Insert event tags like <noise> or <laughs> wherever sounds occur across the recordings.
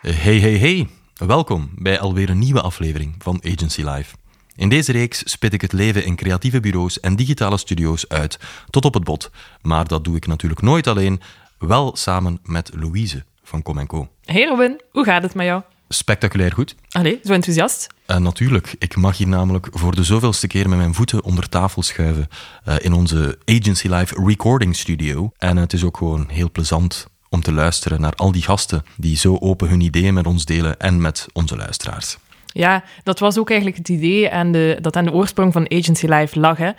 Hey, hey, hey. Welkom bij alweer een nieuwe aflevering van Agency Live. In deze reeks spit ik het leven in creatieve bureaus en digitale studio's uit tot op het bot. Maar dat doe ik natuurlijk nooit alleen, wel samen met Louise van Com Co. Hey Robin, hoe gaat het met jou? Spectaculair goed. Allee, zo enthousiast. Uh, natuurlijk, ik mag hier namelijk voor de zoveelste keer met mijn voeten onder tafel schuiven uh, in onze Agency Live recording studio. En het is ook gewoon heel plezant om te luisteren naar al die gasten die zo open hun ideeën met ons delen en met onze luisteraars. Ja, dat was ook eigenlijk het idee en de, dat aan de oorsprong van Agency Live lag. Hè.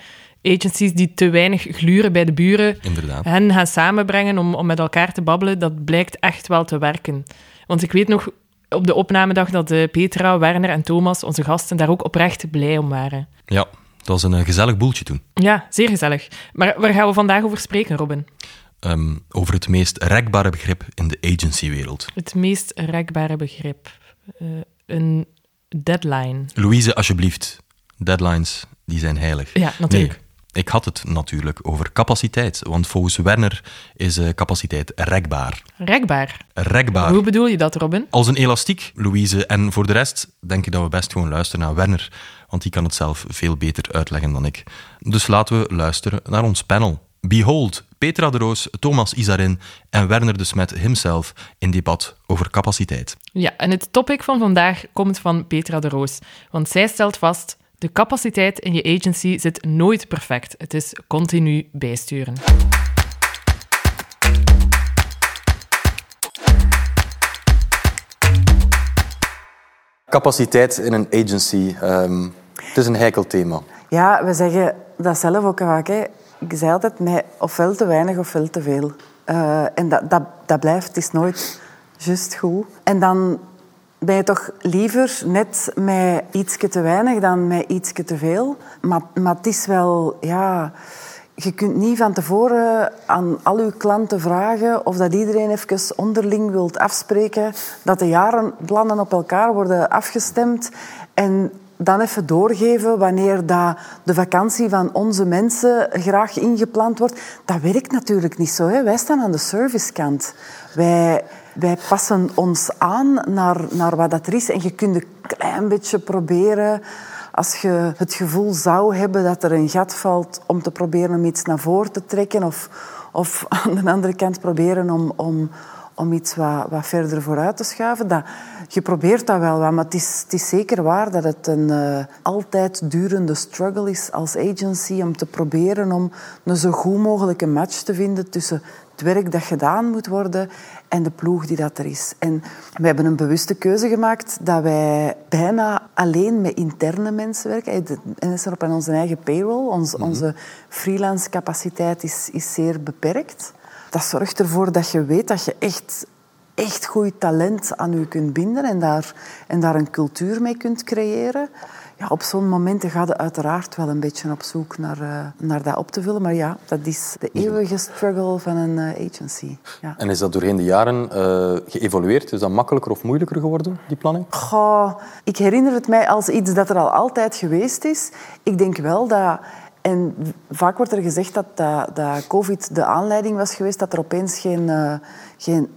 Agencies die te weinig gluren bij de buren, Inderdaad. hen gaan samenbrengen om, om met elkaar te babbelen, dat blijkt echt wel te werken. Want ik weet nog op de opnamedag dat uh, Petra, Werner en Thomas, onze gasten, daar ook oprecht blij om waren. Ja, dat was een uh, gezellig boeltje toen. Ja, zeer gezellig. Maar waar gaan we vandaag over spreken, Robin? Um, over het meest rekbare begrip in de agencywereld. Het meest rekbare begrip. Uh, een deadline. Louise, alsjeblieft. Deadlines, die zijn heilig. Ja, natuurlijk. Nee, ik had het natuurlijk over capaciteit. Want volgens Werner is uh, capaciteit rekbaar. Rekbaar? Rekbaar. Hoe bedoel je dat, Robin? Als een elastiek, Louise. En voor de rest denk ik dat we best gewoon luisteren naar Werner. Want die kan het zelf veel beter uitleggen dan ik. Dus laten we luisteren naar ons panel. Behold, Petra de Roos, Thomas Isarin en Werner de Smet himself in debat over capaciteit. Ja, en het topic van vandaag komt van Petra de Roos. Want zij stelt vast, de capaciteit in je agency zit nooit perfect. Het is continu bijsturen. Capaciteit in een agency, um, het is een heikel thema. Ja, we zeggen dat zelf ook vaak. Hè. Ik zei altijd, nee, ofwel te weinig ofwel te veel. Uh, en dat, dat, dat blijft, het is nooit juist goed. En dan ben je toch liever net met iets te weinig dan met iets te veel. Maar, maar het is wel, ja... Je kunt niet van tevoren aan al uw klanten vragen of dat iedereen even onderling wilt afspreken, dat de jarenplannen op elkaar worden afgestemd en dan even doorgeven wanneer dat de vakantie van onze mensen graag ingepland wordt. Dat werkt natuurlijk niet zo. Hè. Wij staan aan de servicekant. Wij, wij passen ons aan naar, naar wat dat er is. En je kunt een klein beetje proberen, als je het gevoel zou hebben dat er een gat valt, om te proberen om iets naar voren te trekken. Of, of <laughs> aan de andere kant proberen om, om, om iets wat, wat verder vooruit te schuiven. Dat, je probeert dat wel, maar het is, het is zeker waar dat het een uh, altijd durende struggle is als agency om te proberen om een zo goed mogelijke match te vinden tussen het werk dat gedaan moet worden en de ploeg die dat er is. En we hebben een bewuste keuze gemaakt dat wij bijna alleen met interne mensen werken. En is er op onze eigen payroll. Ons, mm -hmm. Onze freelance capaciteit is, is zeer beperkt. Dat zorgt ervoor dat je weet dat je echt, echt goed talent aan je kunt binden en daar, en daar een cultuur mee kunt creëren. Ja, op zo'n momenten ga je uiteraard wel een beetje op zoek naar, uh, naar dat op te vullen. Maar ja, dat is de eeuwige struggle van een uh, agency. Ja. En is dat doorheen de jaren uh, geëvolueerd? Is dat makkelijker of moeilijker geworden, die planning? Goh, ik herinner het mij als iets dat er al altijd geweest is. Ik denk wel dat... En vaak wordt er gezegd dat, dat, dat COVID de aanleiding was geweest dat er opeens geen... Uh, geen,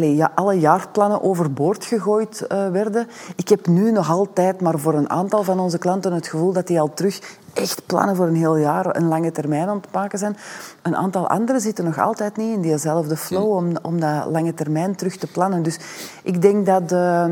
ja, alle jaarplannen overboord gegooid uh, werden. Ik heb nu nog altijd, maar voor een aantal van onze klanten, het gevoel dat die al terug echt plannen voor een heel jaar, een lange termijn aan het maken zijn. Een aantal anderen zitten nog altijd niet in diezelfde flow om, om dat lange termijn terug te plannen. Dus ik denk dat... Uh,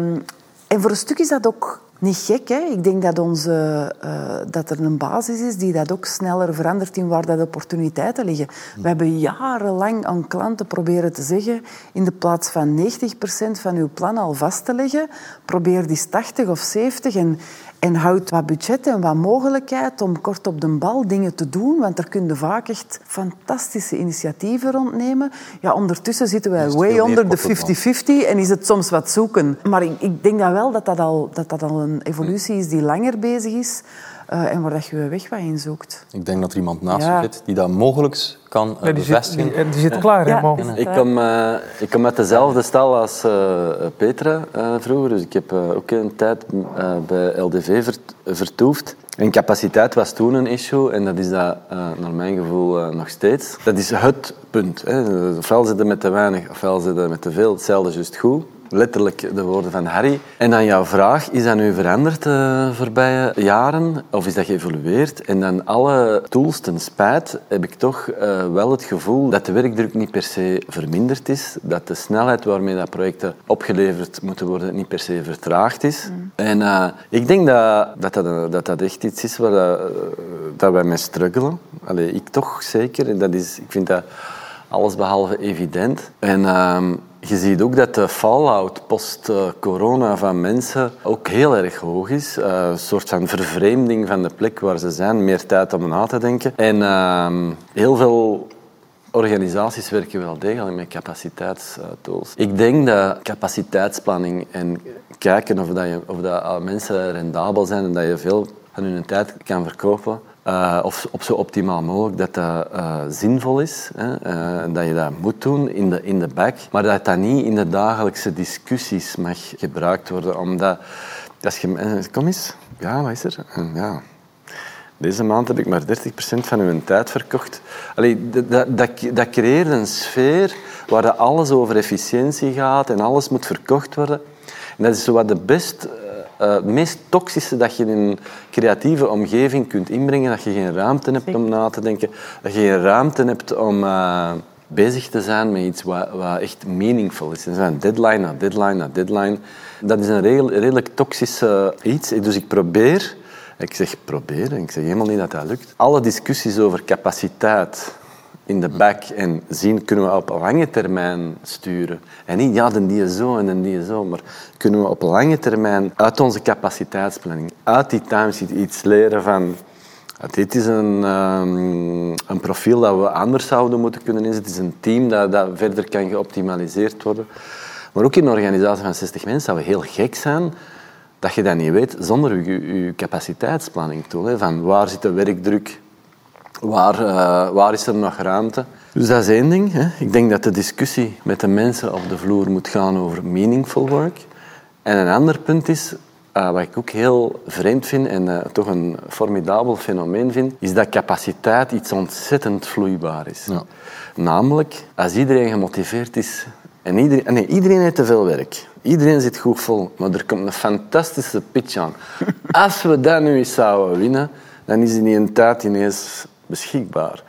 en voor een stuk is dat ook niet gek. Hè? Ik denk dat, onze, uh, dat er een basis is die dat ook sneller verandert in waar dat opportuniteiten liggen. We hebben jarenlang aan klanten proberen te zeggen, in de plaats van 90% van uw plan al vast te leggen, probeer die 80 of 70 en, en houd wat budget en wat mogelijkheid om kort op de bal dingen te doen, want er kunnen vaak echt fantastische initiatieven rondnemen. Ja, ondertussen zitten wij way onder de 50-50 en is het soms wat zoeken. Maar ik, ik denk dat wel dat dat al, dat dat al een evolutie is die langer bezig is. Uh, en waar dat je weg wat in zoekt. Ik denk dat er iemand naast ja. je zit die dat mogelijk kan uh, ja, die bevestigen. Zit, die, die zit klaar, ja, hè, ik, kom, uh, ik kom met dezelfde stel als Petra vroeger. Dus ik heb ook een tijd bij LDV vert, vertoefd. En capaciteit was toen een issue en dat is dat naar mijn gevoel nog steeds. Dat is het punt. Hè. Ofwel zitten met te weinig, ofwel zitten met te veel. Hetzelfde is juist goed. Letterlijk de woorden van Harry. En dan jouw vraag, is dat nu veranderd de voorbije jaren? Of is dat geëvolueerd? En dan alle tools ten spijt heb ik toch uh, wel het gevoel dat de werkdruk niet per se verminderd is. Dat de snelheid waarmee dat projecten opgeleverd moeten worden niet per se vertraagd is. Mm. En uh, ik denk dat dat, dat, dat dat echt iets is waar dat, dat wij mee struggelen. Allee, ik toch zeker. En dat is, ik vind dat allesbehalve evident. En uh, je ziet ook dat de fallout post-corona van mensen ook heel erg hoog is. Uh, een soort van vervreemding van de plek waar ze zijn, meer tijd om na te denken. En uh, heel veel organisaties werken wel degelijk met capaciteitstools. Ik denk dat capaciteitsplanning en kijken of, dat je, of dat mensen rendabel zijn en dat je veel van hun tijd kan verkopen, uh, of op zo optimaal mogelijk, dat dat uh, zinvol is. Hè, uh, dat je dat moet doen in de, in de back. Maar dat dat niet in de dagelijkse discussies mag gebruikt worden. Omdat, als je... Kom eens. Ja, wat is er? Ja. Deze maand heb ik maar 30% van uw tijd verkocht. Allee, dat, dat, dat, dat creëert een sfeer waar alles over efficiëntie gaat en alles moet verkocht worden. En dat is zo wat de best uh, het meest toxische dat je in een creatieve omgeving kunt inbrengen, dat je geen ruimte hebt om na te denken, dat je geen ruimte hebt om uh, bezig te zijn met iets wat, wat echt meaningful is. En zijn deadline na deadline na deadline. Dat is een redelijk toxische iets. Dus ik probeer, ik zeg proberen, ik zeg helemaal niet dat dat lukt, alle discussies over capaciteit, in de back en zien kunnen we op lange termijn sturen. En niet, ja, dan die zo en dan die zo, maar kunnen we op lange termijn uit onze capaciteitsplanning, uit die timesheet iets leren van dit is een, um, een profiel dat we anders zouden moeten kunnen inzetten. Het is een team dat, dat verder kan geoptimaliseerd worden. Maar ook in een organisatie van 60 mensen zou heel gek zijn dat je dat niet weet zonder je, capaciteitsplanning tool. Van waar zit de werkdruk Waar, uh, waar is er nog ruimte? Dus dat is één ding. Hè. Ik denk dat de discussie met de mensen op de vloer moet gaan over meaningful work. En een ander punt is, uh, wat ik ook heel vreemd vind en uh, toch een formidabel fenomeen vind, is dat capaciteit iets ontzettend vloeibaar is. Ja. Namelijk, als iedereen gemotiveerd is en iedereen, nee, iedereen heeft te veel werk. Iedereen zit goed vol, maar er komt een fantastische pitch aan. <laughs> Als we dat nu eens zouden winnen, dan is in een tijd ineens beschikbaar.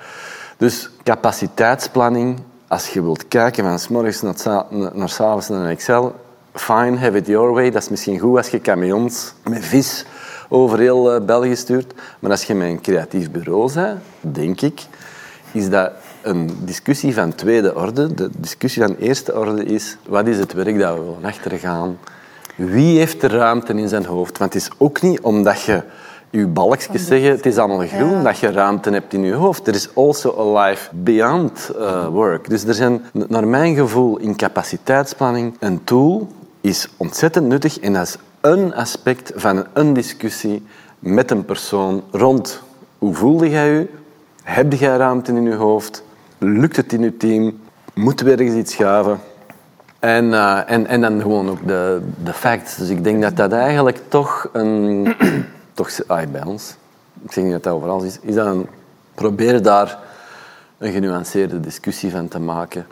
Dus capaciteitsplanning, als je wilt kijken van s morgens naar, naar s avonds naar Excel, fine, have it your way. Dat is misschien goed als je camions met vis over heel eh, België stuurt. Maar als je met een creatief bureau bent, denk ik, is dat een discussie van tweede orde. De discussie van eerste orde is, wat is het werk dat we willen achtergaan? Wie heeft de ruimte in zijn hoofd? Want het is ook niet omdat je je balkjes zeggen, het is allemaal groen, dat je ruimte hebt in je hoofd. Er is also a life beyond uh, work. Dus er zijn, naar mijn gevoel, in capaciteitsplanning een tool is ontzettend nuttig en dat is een aspect van een discussie met een persoon rond hoe voelde jij je? Heb jij ruimte in je hoofd? Lukt het in je team? Moeten we ergens iets schuiven? En, uh, en, en dan gewoon ook de, de facts. Dus ik denk dat dat eigenlijk toch een toch ah, bij ons, ik zeg niet dat dat overal is, is dat een, probeer daar een genuanceerde discussie van te maken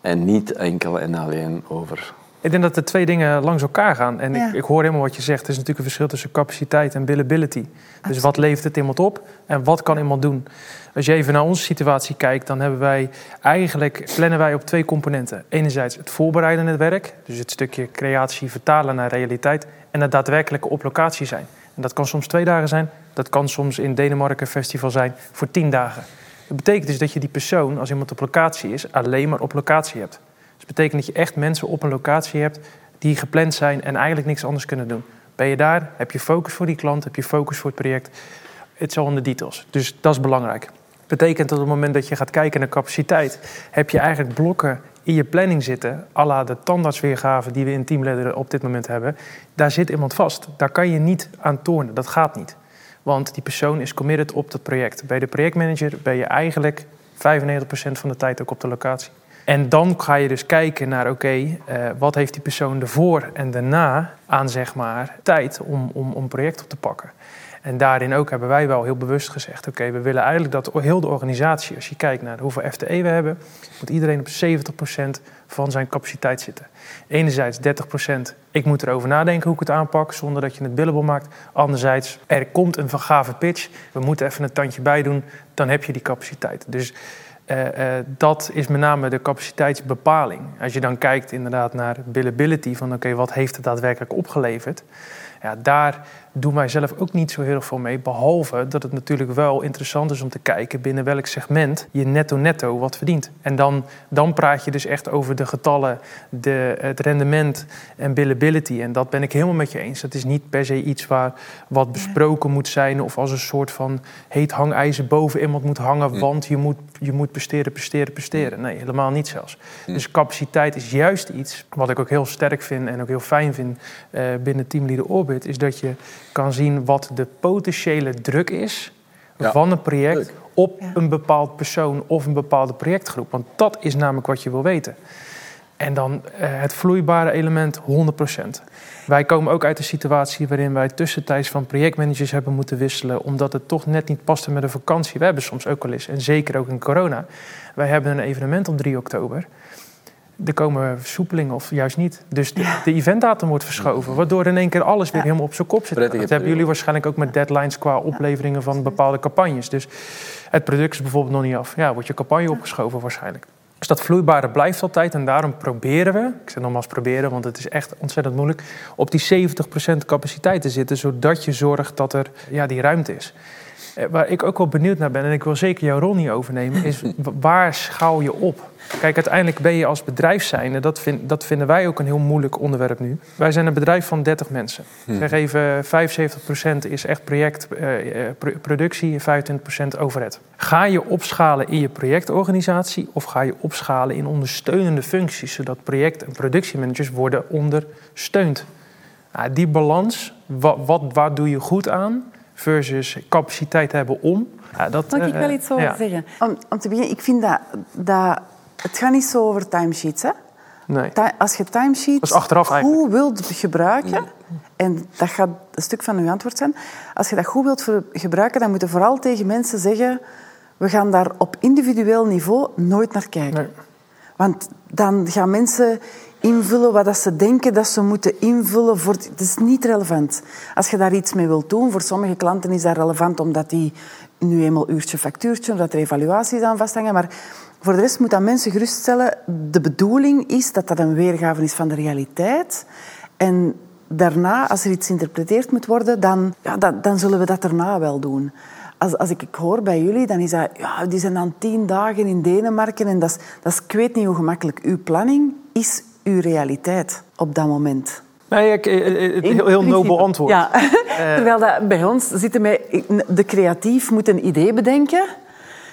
en niet enkel en alleen over ik denk dat de twee dingen langs elkaar gaan. En ik, ik, hoor helemaal wat je zegt. Er is natuurlijk een verschil tussen capaciteit en billability. Dus wat levert het iemand op en wat kan iemand doen? Als je even naar onze situatie kijkt, dan hebben wij eigenlijk plannen wij op twee componenten. Enerzijds het voorbereiden het werk, dus het stukje creatie vertalen naar realiteit en het daadwerkelijke op locatie zijn. En dat kan soms twee dagen zijn. Dat kan soms in Denemarken festival zijn voor tien dagen. Dat betekent dus dat je die persoon, als iemand op locatie is, alleen maar op locatie hebt. Dus dat betekent dat je echt mensen op een locatie hebt die gepland zijn en eigenlijk niks anders kunnen doen. Ben je daar, heb je focus voor die klant, heb je focus voor het project. Het is al in de details. Dus dat is belangrijk. Betekent dat op het moment dat je gaat kijken naar capaciteit, heb je eigenlijk blokken in je planning zitten, à de tandartsweergave die we in Teamleader op dit moment hebben, daar zit iemand vast. Daar kan je niet aan tornen. Dat gaat niet. Want die persoon is committed op dat project. Bij de projectmanager ben je eigenlijk 95% van de tijd ook op de locatie. En dan ga je dus kijken naar, oké, eh, wat heeft die persoon ervoor en daarna aan, zeg maar, tijd om, om, om project op te pakken. En daarin ook hebben wij wel heel bewust gezegd: oké, we willen eigenlijk dat heel de organisatie, als je kijkt naar hoeveel FTE we hebben, moet iedereen op 70% van zijn capaciteit zitten. Enerzijds 30%, ik moet erover nadenken hoe ik het aanpak zonder dat je het billable maakt. Anderzijds, er komt een gave pitch, we moeten even een tandje bij doen, dan heb je die capaciteit. Dus uh, dat is met name de capaciteitsbepaling. Als je dan kijkt inderdaad naar billability, van oké, wat heeft het daadwerkelijk opgeleverd? Ja, daar doen wij zelf ook niet zo heel veel mee. Behalve dat het natuurlijk wel interessant is om te kijken binnen welk segment je netto-netto wat verdient. En dan, dan praat je dus echt over de getallen, de, het rendement en billability. En dat ben ik helemaal met je eens. Dat is niet per se iets waar wat besproken moet zijn of als een soort van heet hangijzer boven iemand moet hangen, want je moet, je moet presteren, presteren, presteren. Nee, helemaal niet zelfs. Dus capaciteit is juist iets wat ik ook heel sterk vind en ook heel fijn vind uh, binnen Team Leader Orbit, is dat je kan zien wat de potentiële druk is van een project op een bepaald persoon of een bepaalde projectgroep. Want dat is namelijk wat je wil weten. En dan uh, het vloeibare element 100%. Wij komen ook uit een situatie waarin wij tussentijds van projectmanagers hebben moeten wisselen, omdat het toch net niet paste met een vakantie. We hebben soms ook al eens, en zeker ook in corona. Wij hebben een evenement op 3 oktober er komen versoepelingen of juist niet. Dus de, de eventdatum wordt verschoven, waardoor in één keer alles weer helemaal op zijn kop zit. Dat hebben jullie waarschijnlijk ook met deadlines qua opleveringen van bepaalde campagnes. Dus het product is bijvoorbeeld nog niet af. Ja, wordt je campagne opgeschoven waarschijnlijk. Dus dat vloeibare blijft altijd en daarom proberen we, ik zeg nogmaals proberen, want het is echt ontzettend moeilijk, op die 70% capaciteit te zitten, zodat je zorgt dat er ja, die ruimte is. Eh, waar ik ook wel benieuwd naar ben, en ik wil zeker jouw rol niet overnemen, is <laughs> waar schaal je op? Kijk, uiteindelijk ben je als bedrijf zijnde, dat, vind, dat vinden wij ook een heel moeilijk onderwerp nu. Wij zijn een bedrijf van 30 mensen. Hmm. Zeg even, 75% is echt projectproductie eh, uh, en 25% overhead. Ga je opschalen in je projectorganisatie of ga je opschalen in ondersteunende functies, zodat project- en productiemanagers worden ondersteund? Nou, die balans, wat, wat, waar doe je goed aan? Versus capaciteit hebben om. Ja, dat, Mag ik wel eh, iets over zeggen? Om, om, te beginnen, ik vind dat, dat... Het gaat niet zo over timesheets, hè? Nee. Als je timesheets goed wilt gebruiken, en dat gaat een stuk van uw antwoord zijn, als je dat goed wilt gebruiken, dan moet je vooral tegen mensen zeggen, we gaan daar op individueel niveau nooit naar kijken. Nee. Want dan gaan mensen invullen wat ze denken dat ze moeten invullen. Voor... Het is niet relevant. Als je daar iets mee wilt doen, voor sommige klanten is dat relevant omdat die nu eenmaal uurtje factuurtje, omdat er evaluaties aan vasthangen. Maar voor de rest moet dat mensen geruststellen. De bedoeling is dat dat een weergave is van de realiteit. En daarna, als er iets geïnterpreteerd moet worden, dan, ja, dan, dan zullen we dat daarna wel doen. Als, als ik, ik hoor bij jullie, dan is dat... Ja, die zijn dan tien dagen in Denemarken en dat dat is, ik weet niet hoe gemakkelijk. Uw planning is uw realiteit op dat moment. Nee, ik, eh, eh, het heel, heel nobel antwoord. Ja. Eh. <laughs> Terwijl dat bij ons zitten wij... De creatief moet een idee bedenken.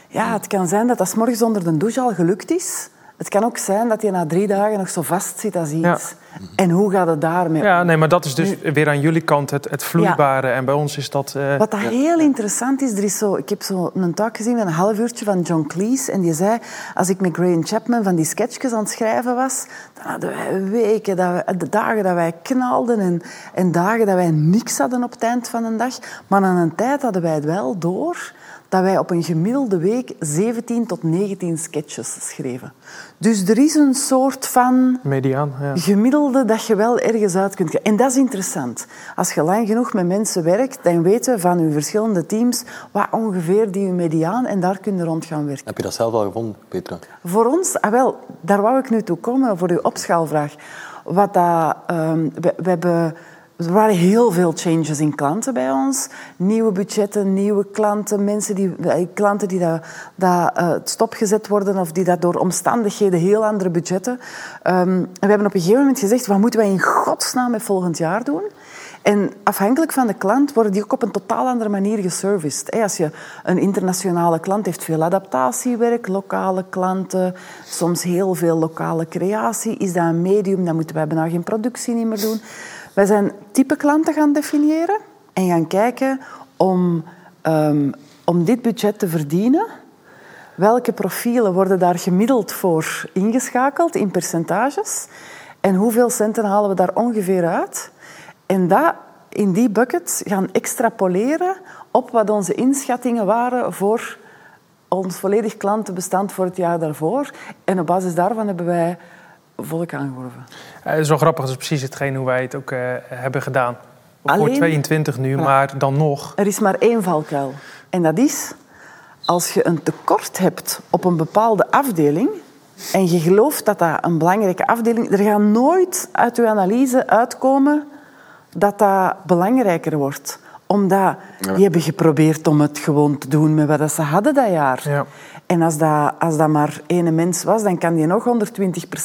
Ja, het kan zijn dat dat s morgens onder de douche al gelukt is. Het kan ook zijn dat je na drie dagen nog zo vast zit als iets. En hoe gaat het daarmee? Ja, nee, maar dat is dus weer aan jullie kant het, het vloeibare. En bij ons is dat... Uh... Wat dat heel interessant is, er is zo, ik heb zo een talk gezien, een half uurtje van John Cleese. En die zei, als ik met Graham Chapman van die sketchjes aan het schrijven was, dan hadden wij weken, dat wij, de dagen dat wij knalden en, en dagen dat wij niks hadden op het eind van een dag. Maar aan een tijd hadden wij het wel door dat wij op een gemiddelde week 17 tot 19 sketches schreven. Dus er is een soort van Mediaan, ja. gemiddelde dat je wel ergens uit kunt En dat is interessant. Als je lang genoeg met mensen werkt, dan weten van uw verschillende teams wat ongeveer die mediaan en daar kun je rond gaan werken. Heb je dat zelf al gevonden, Petra? Voor ons, ah wel, daar wou ik nu toe komen voor uw opschaalvraag. Wat dat, um, we, we hebben er waren heel veel changes in klanten bij ons. Nieuwe budgetten, nieuwe klanten, mensen die, eh, klanten die dat, dat uh, stopgezet worden of die dat door omstandigheden heel andere budgetten. Um, we hebben op een gegeven moment gezegd, wat moeten wij in godsnaam met volgend jaar doen? En afhankelijk van de klant worden die ook op een totaal andere manier geserviced. Als je een internationale klant heeft, veel adaptatiewerk, lokale klanten, soms heel veel lokale creatie. Is dat een medium, dan moeten wij bijna geen productie meer doen. Wij zijn type klanten gaan definiëren en gaan kijken om, um, om dit budget te verdienen. Welke profielen worden daar gemiddeld voor ingeschakeld in percentages? En hoeveel centen halen we daar ongeveer uit? En dat in die buckets gaan extrapoleren op wat onze inschattingen waren voor ons volledig klantenbestand voor het jaar daarvoor. En op basis daarvan hebben wij volk aangeworven. Uh, het is wel grappig, dat is precies hetgeen hoe wij het ook uh, hebben gedaan. Alleen, voor 22 nu, maar dan nog. Er is maar één valkuil. En dat is, als je een tekort hebt op een bepaalde afdeling en je gelooft dat dat een belangrijke afdeling er gaat nooit uit je analyse uitkomen dat dat belangrijker wordt omdat die hebben geprobeerd om het gewoon te doen met wat ze hadden dat jaar. Ja. En als dat, als dat maar één mens was, dan kan die nog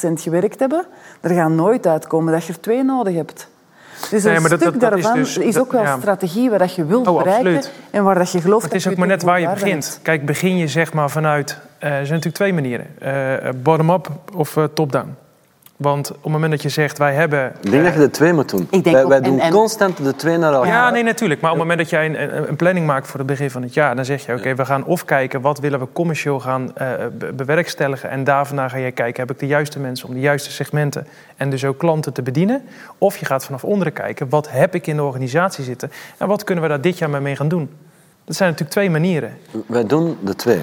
120% gewerkt hebben. Er gaat nooit uitkomen dat je er twee nodig hebt. Dus een stuk dat, daarvan is, dus, is, ook wel ja. strategie waar dat je wilt oh, bereiken en waar dat je gelooft Het is ook maar net waar je begint. Kijk, begin je zeg maar vanuit... Uh, er zijn natuurlijk twee manieren. Uh, Bottom-up of uh, top-down. Want op het moment dat je zegt, wij hebben... Ik denk dat je de twee moet doen. wij, wij doen constant de twee naar elkaar. Ja, nee, natuurlijk. Maar op het moment dat jij een, een planning maakt voor het begin van het jaar... dan zeg je, oké, we gaan of kijken... wat willen we commercieel gaan uh, bewerkstelligen... en daarna ga je kijken, heb ik de juiste mensen... om de juiste segmenten en dus ook klanten te bedienen? Of je gaat vanaf onderen kijken, wat heb ik in de organisatie zitten... en wat kunnen we daar dit jaar mee gaan doen? Dat zijn natuurlijk twee manieren. Wij doen de twee.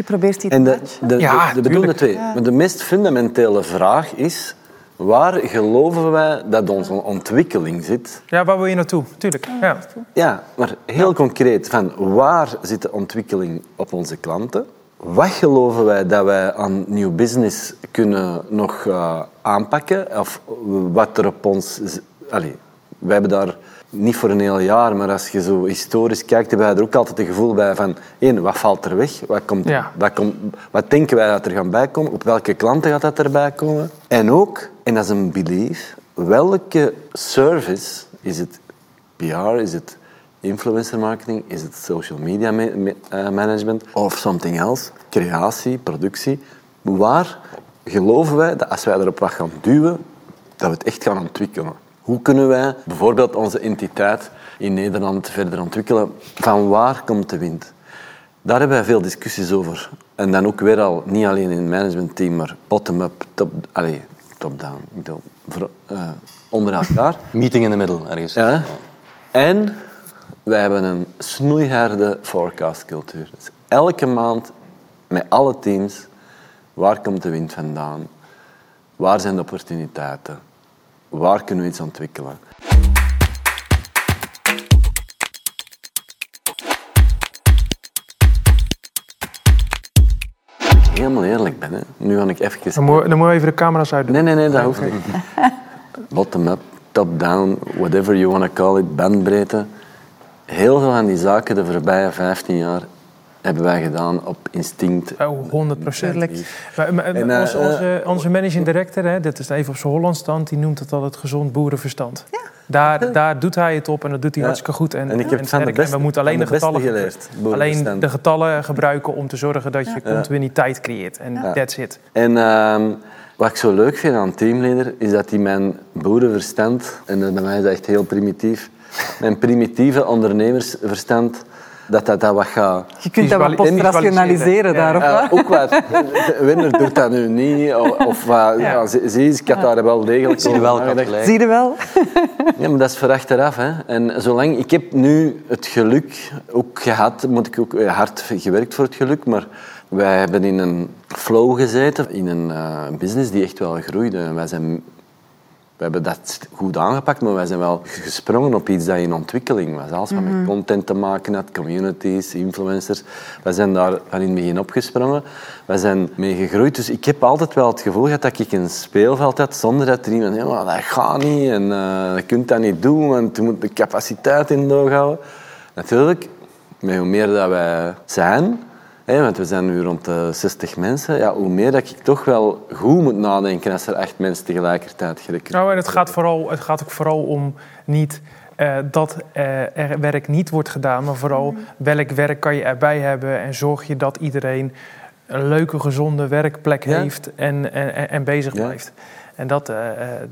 Je probeert die te de, de, ja, de, de, twee. Maar de meest fundamentele vraag is... Waar geloven wij dat onze ontwikkeling zit? Ja, waar wil je naartoe? Tuurlijk. Ja, ja maar heel concreet. Van waar zit de ontwikkeling op onze klanten? Wat geloven wij dat wij aan nieuw business kunnen nog uh, aanpakken? Of wat er op ons... Allez, wij hebben daar niet voor een heel jaar, maar als je zo historisch kijkt, hebben wij er ook altijd het gevoel bij van, één, wat valt er weg? Wat, komt, wat, komt, wat denken wij dat er gaan bijkomen? Op welke klanten gaat dat erbij komen? En ook, en dat is een belief, welke service, is het PR, is het influencer marketing, is het social media eh, management of something else, creatie, productie, waar geloven wij dat als wij erop wat gaan duwen, dat we het echt gaan ontwikkelen? Hoe kunnen wij bijvoorbeeld onze entiteit in Nederland verder ontwikkelen? Van waar komt de wind? Daar hebben wij veel discussies over. En dan ook weer al, niet alleen in het managementteam, maar bottom-up, top, allez, top-down. Uh, onder elkaar. Meeting in de middel, ergens. Ja. En wij hebben een snoeiharde forecastcultuur. Dus elke maand met alle teams, waar komt de wind vandaan? Waar zijn de opportuniteiten? Waar kunnen we iets ontwikkelen? helemaal eerlijk ben, hè. nu ga ik even... Dan moet, dan moet je even de camera's uitdoen. Nee, nee, nee, dat hoeft niet. <laughs> Bottom-up, top-down, whatever you want to call it, bandbreedte. Heel veel van die zaken de voorbije 15 jaar hebben wij gedaan op instinct. Oh, 100 procent. Uh, onze, onze managing director, hè, dit is even op zijn Holland stand, die noemt het al het gezond boerenverstand. Ja. Daar, daar doet hij het op en dat doet hij hartstikke goed. En, en, ik heb en, het en we moeten alleen de, getallen, geleerd, alleen de getallen gebruiken om te zorgen dat je continuïteit creëert. En that's it. En um, wat ik zo leuk vind aan teamleader, is dat hij mijn boerenverstand, en bij mij is dat echt heel primitief, mijn primitieve ondernemersverstand dat dat, dat wat gaat... Je kunt dat wat postrationaliseren daar, of wat? ook wat. Winner doet dat nu niet. Of, of ja. zie eens, ik had daar wel degelijk Zie je wel, Zie je wel? ja, maar dat is voor achteraf. Hè. En zolang... Ik heb nu het geluk ook gehad, moet ik ook eh, hard gewerkt voor het geluk, maar wij hebben in een flow gezeten, in een uh, business die echt wel groeide. Wij zijn we hebben dat goed aangepakt, maar wij zijn wel gesprongen op iets dat in ontwikkeling was. Alles wat met mhm. content te maken had, communities, influencers. Wij zijn daar van in het begin opgesprongen. Wij zijn mee gegroeid. Dus ik heb altijd wel het gevoel gehad dat ik een speelveld had zonder dat er iemand... Ja, dat gaat niet en uh, je kunt dat niet doen, want je moet de capaciteit in houden. Natuurlijk, hoe meer dat wij zijn, want we zijn nu rond de 60 mensen. Ja, hoe meer dat ik toch wel goed moet nadenken als er echt mensen tegelijkertijd gerekend Nou, en het gaat, vooral, het gaat ook vooral om niet uh, dat uh, er werk niet wordt gedaan, maar vooral welk werk kan je erbij hebben en zorg je dat iedereen een leuke, gezonde werkplek heeft en, en, en bezig blijft. En dat, uh,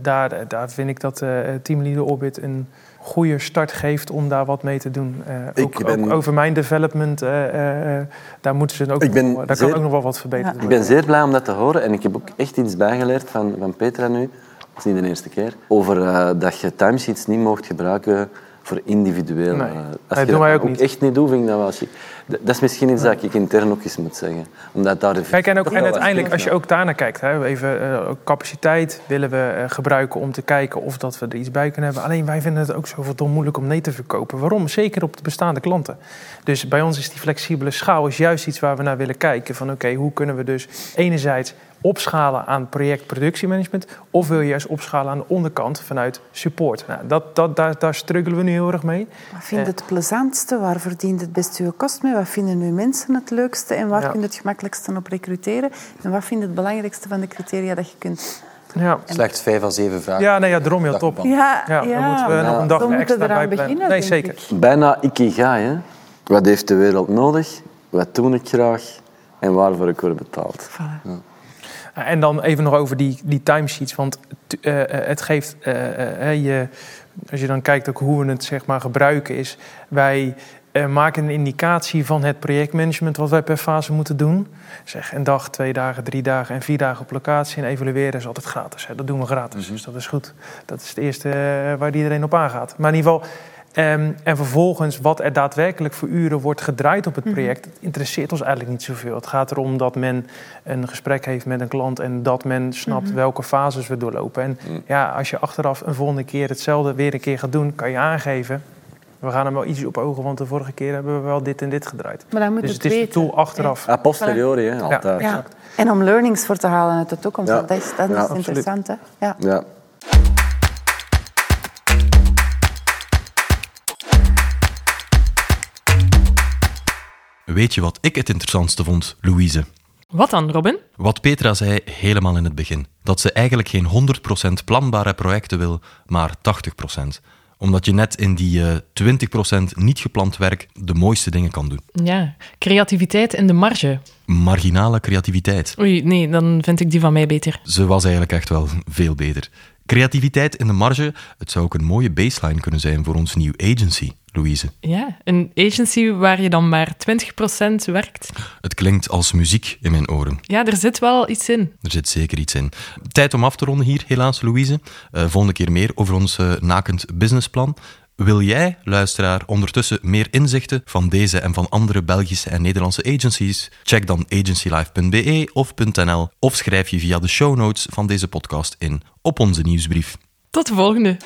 daar, daar vind ik dat Team Leader Orbit een goede start geeft om daar wat mee te doen. Uh, ook, ben... over mijn development, uh, uh, daar, moeten ze ook, ik ben daar zeer... kan ook nog wel wat verbeteren. Ja. Ik ben zeer blij om dat te horen en ik heb ook echt iets bijgeleerd van, van Petra nu. Dat is niet de eerste keer. Over dat je timesheets niet mocht gebruiken voor individueel. Nee, eh, als je ook ook niet. echt niet doet, vind ik dat wel chic. Dat is misschien iets dat ik intern ook eens moet zeggen. Omdat daar Kijk, en, ook, en uiteindelijk, als je ook daarnaar kijkt, hè, even eh, capaciteit willen we eh, gebruiken om te kijken of dat we er iets bij kunnen hebben. Alleen wij vinden het ook zoveel dom moeilijk om nee te verkopen. Waarom? Zeker op de bestaande klanten. Dus bij ons is die flexibele schaal is juist iets waar we naar willen kijken. Van oké, hoe kunnen we dus enerzijds opschalen aan project productiemanagement, of wil je juist opschalen aan de onderkant vanuit support. Nou, dat, dat, daar, daar struggelen we nu heel erg mee. Wat vind je het plezantste? Waar verdient het best uw kost mee? Wat vinden uw mensen het leukste? En waar Ja. kun je het gemakkelijkste op recruteren? En wat vind je het belangrijkste van de criteria dat je kunt... Ja, Slechts vijf à zeven vragen. ja nee, ja, daarom heel top. Ja, Ja, dan moeten we nog een dag extra eraan bijplannen. beginnen, Nee, zeker. ik. Bijna ikigai, hè. Wat heeft de wereld nodig? Wat doe ik graag? En waarvoor ik word betaald. Voilà. En dan even nog over die, die timesheets. Want eh, eh, het geeft, eh, eh, je, als je dan kijkt ook hoe we het zeg maar, gebruiken, is wij eh, maken een indicatie van het projectmanagement wat wij per fase moeten doen. Zeg een dag, twee dagen, drie dagen en vier dagen op locatie. En evalueren is altijd gratis. Hè. Dat doen we gratis, dus dat is goed. Dat is het eerste eh, waar iedereen op aangaat. Maar in ieder geval. Ehm, en vervolgens wat er daadwerkelijk voor uren wordt gedraaid op het project, dat interesseert ons eigenlijk niet zoveel. Het gaat erom dat men een gesprek heeft met een klant en dat men snapt welke fases we doorlopen. En ja, als je achteraf een volgende keer hetzelfde weer een keer gaat doen, kan je aangeven. We gaan hem wel iets op ogen, want de vorige keer hebben we wel dit en dit gedraaid. Maar dan moet Dus het het is de weten. tool achteraf. A posteriori, hè, altijd. Ja. En om learnings voor te halen uit de toekomst. Ja. Dat is, dat is interessant. Hè? Ja. Weet je wat ik het interessantste vond, Louise? Wat dan, Robin? Wat Petra zei helemaal in het begin. Dat ze eigenlijk geen 100% planbare projecten wil, maar 80%. Omdat je net in die eh, 20% niet gepland werk de mooiste dingen kan doen. Ja, creativiteit in de marge. Marginale creativiteit. Oei, nee, dan vind ik die van mij beter. Ze was eigenlijk echt wel veel beter. Creativiteit in de marge, het zou ook een mooie baseline kunnen zijn voor ons nieuw agency, Louise. Ja, een agency waar je dan maar 20% werkt. Het klinkt als muziek in mijn oren. Ja, er zit wel iets in. Er zit zeker iets in. Tijd om af te ronden hier, helaas, Louise. Eh, volgende keer meer over ons eh, nakend businessplan. Wil jij, luisteraar, ondertussen meer inzichten van deze en van andere Belgische en Nederlandse agencies? Check dan agencylife.be of .nl of schrijf je via de show notes van deze podcast in op onze nieuwsbrief. Tot de volgende.